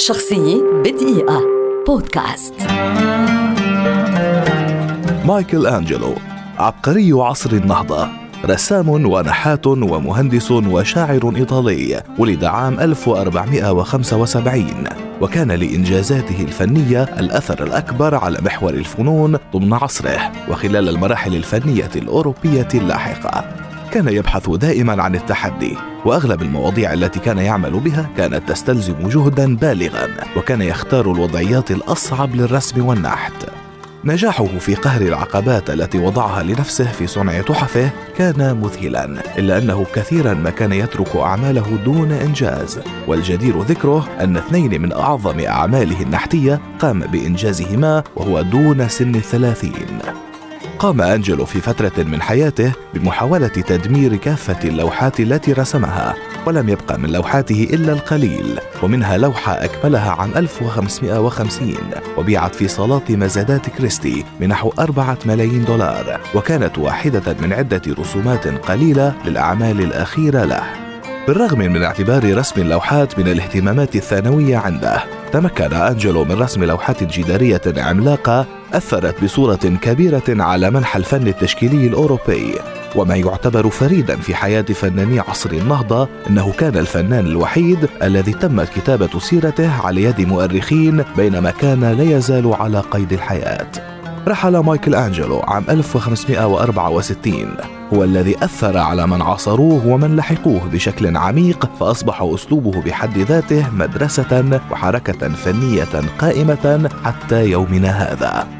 شخصية بدقيقة. بودكاست. مايكل أنجلو عبقري عصر النهضة. رسام ونحات ومهندس وشاعر إيطالي ولد عام 1475 وكان لإنجازاته الفنية الأثر الأكبر على محور الفنون ضمن عصره وخلال المراحل الفنية الأوروبية اللاحقة. كان يبحث دائما عن التحدي وأغلب المواضيع التي كان يعمل بها كانت تستلزم جهدا بالغا وكان يختار الوضعيات الأصعب للرسم والنحت. نجاحه في قهر العقبات التي وضعها لنفسه في صنع تحفه كان مذهلا إلا أنه كثيرا ما كان يترك أعماله دون إنجاز. والجدير ذكره أن اثنين من أعظم أعماله النحتية قام بإنجازهما وهو دون سن الثلاثين. قام أنجلو في فترة من حياته بمحاولة تدمير كافة اللوحات التي رسمها ولم يبقى من لوحاته إلا القليل ومنها لوحة أكملها عام 1550 وبيعت في صالات مزادات كريستي بنحو أربعة ملايين دولار وكانت واحدة من عدة رسومات قليلة للأعمال الأخيرة له. بالرغم من اعتبار رسم اللوحات من الاهتمامات الثانوية عنده تمكن أنجلو من رسم لوحات جدارية عملاقة أثرت بصورة كبيرة على منحى الفن التشكيلي الأوروبي وما يعتبر فريدا في حياة فناني عصر النهضة أنه كان الفنان الوحيد الذي تمت كتابة سيرته على يد مؤرخين بينما كان لا يزال على قيد الحياة. رحل مايكل أنجلو عام 1564 هو الذي أثر على من عاصروه ومن لحقوه بشكل عميق فأصبح أسلوبه بحد ذاته مدرسة وحركة فنية قائمة حتى يومنا هذا.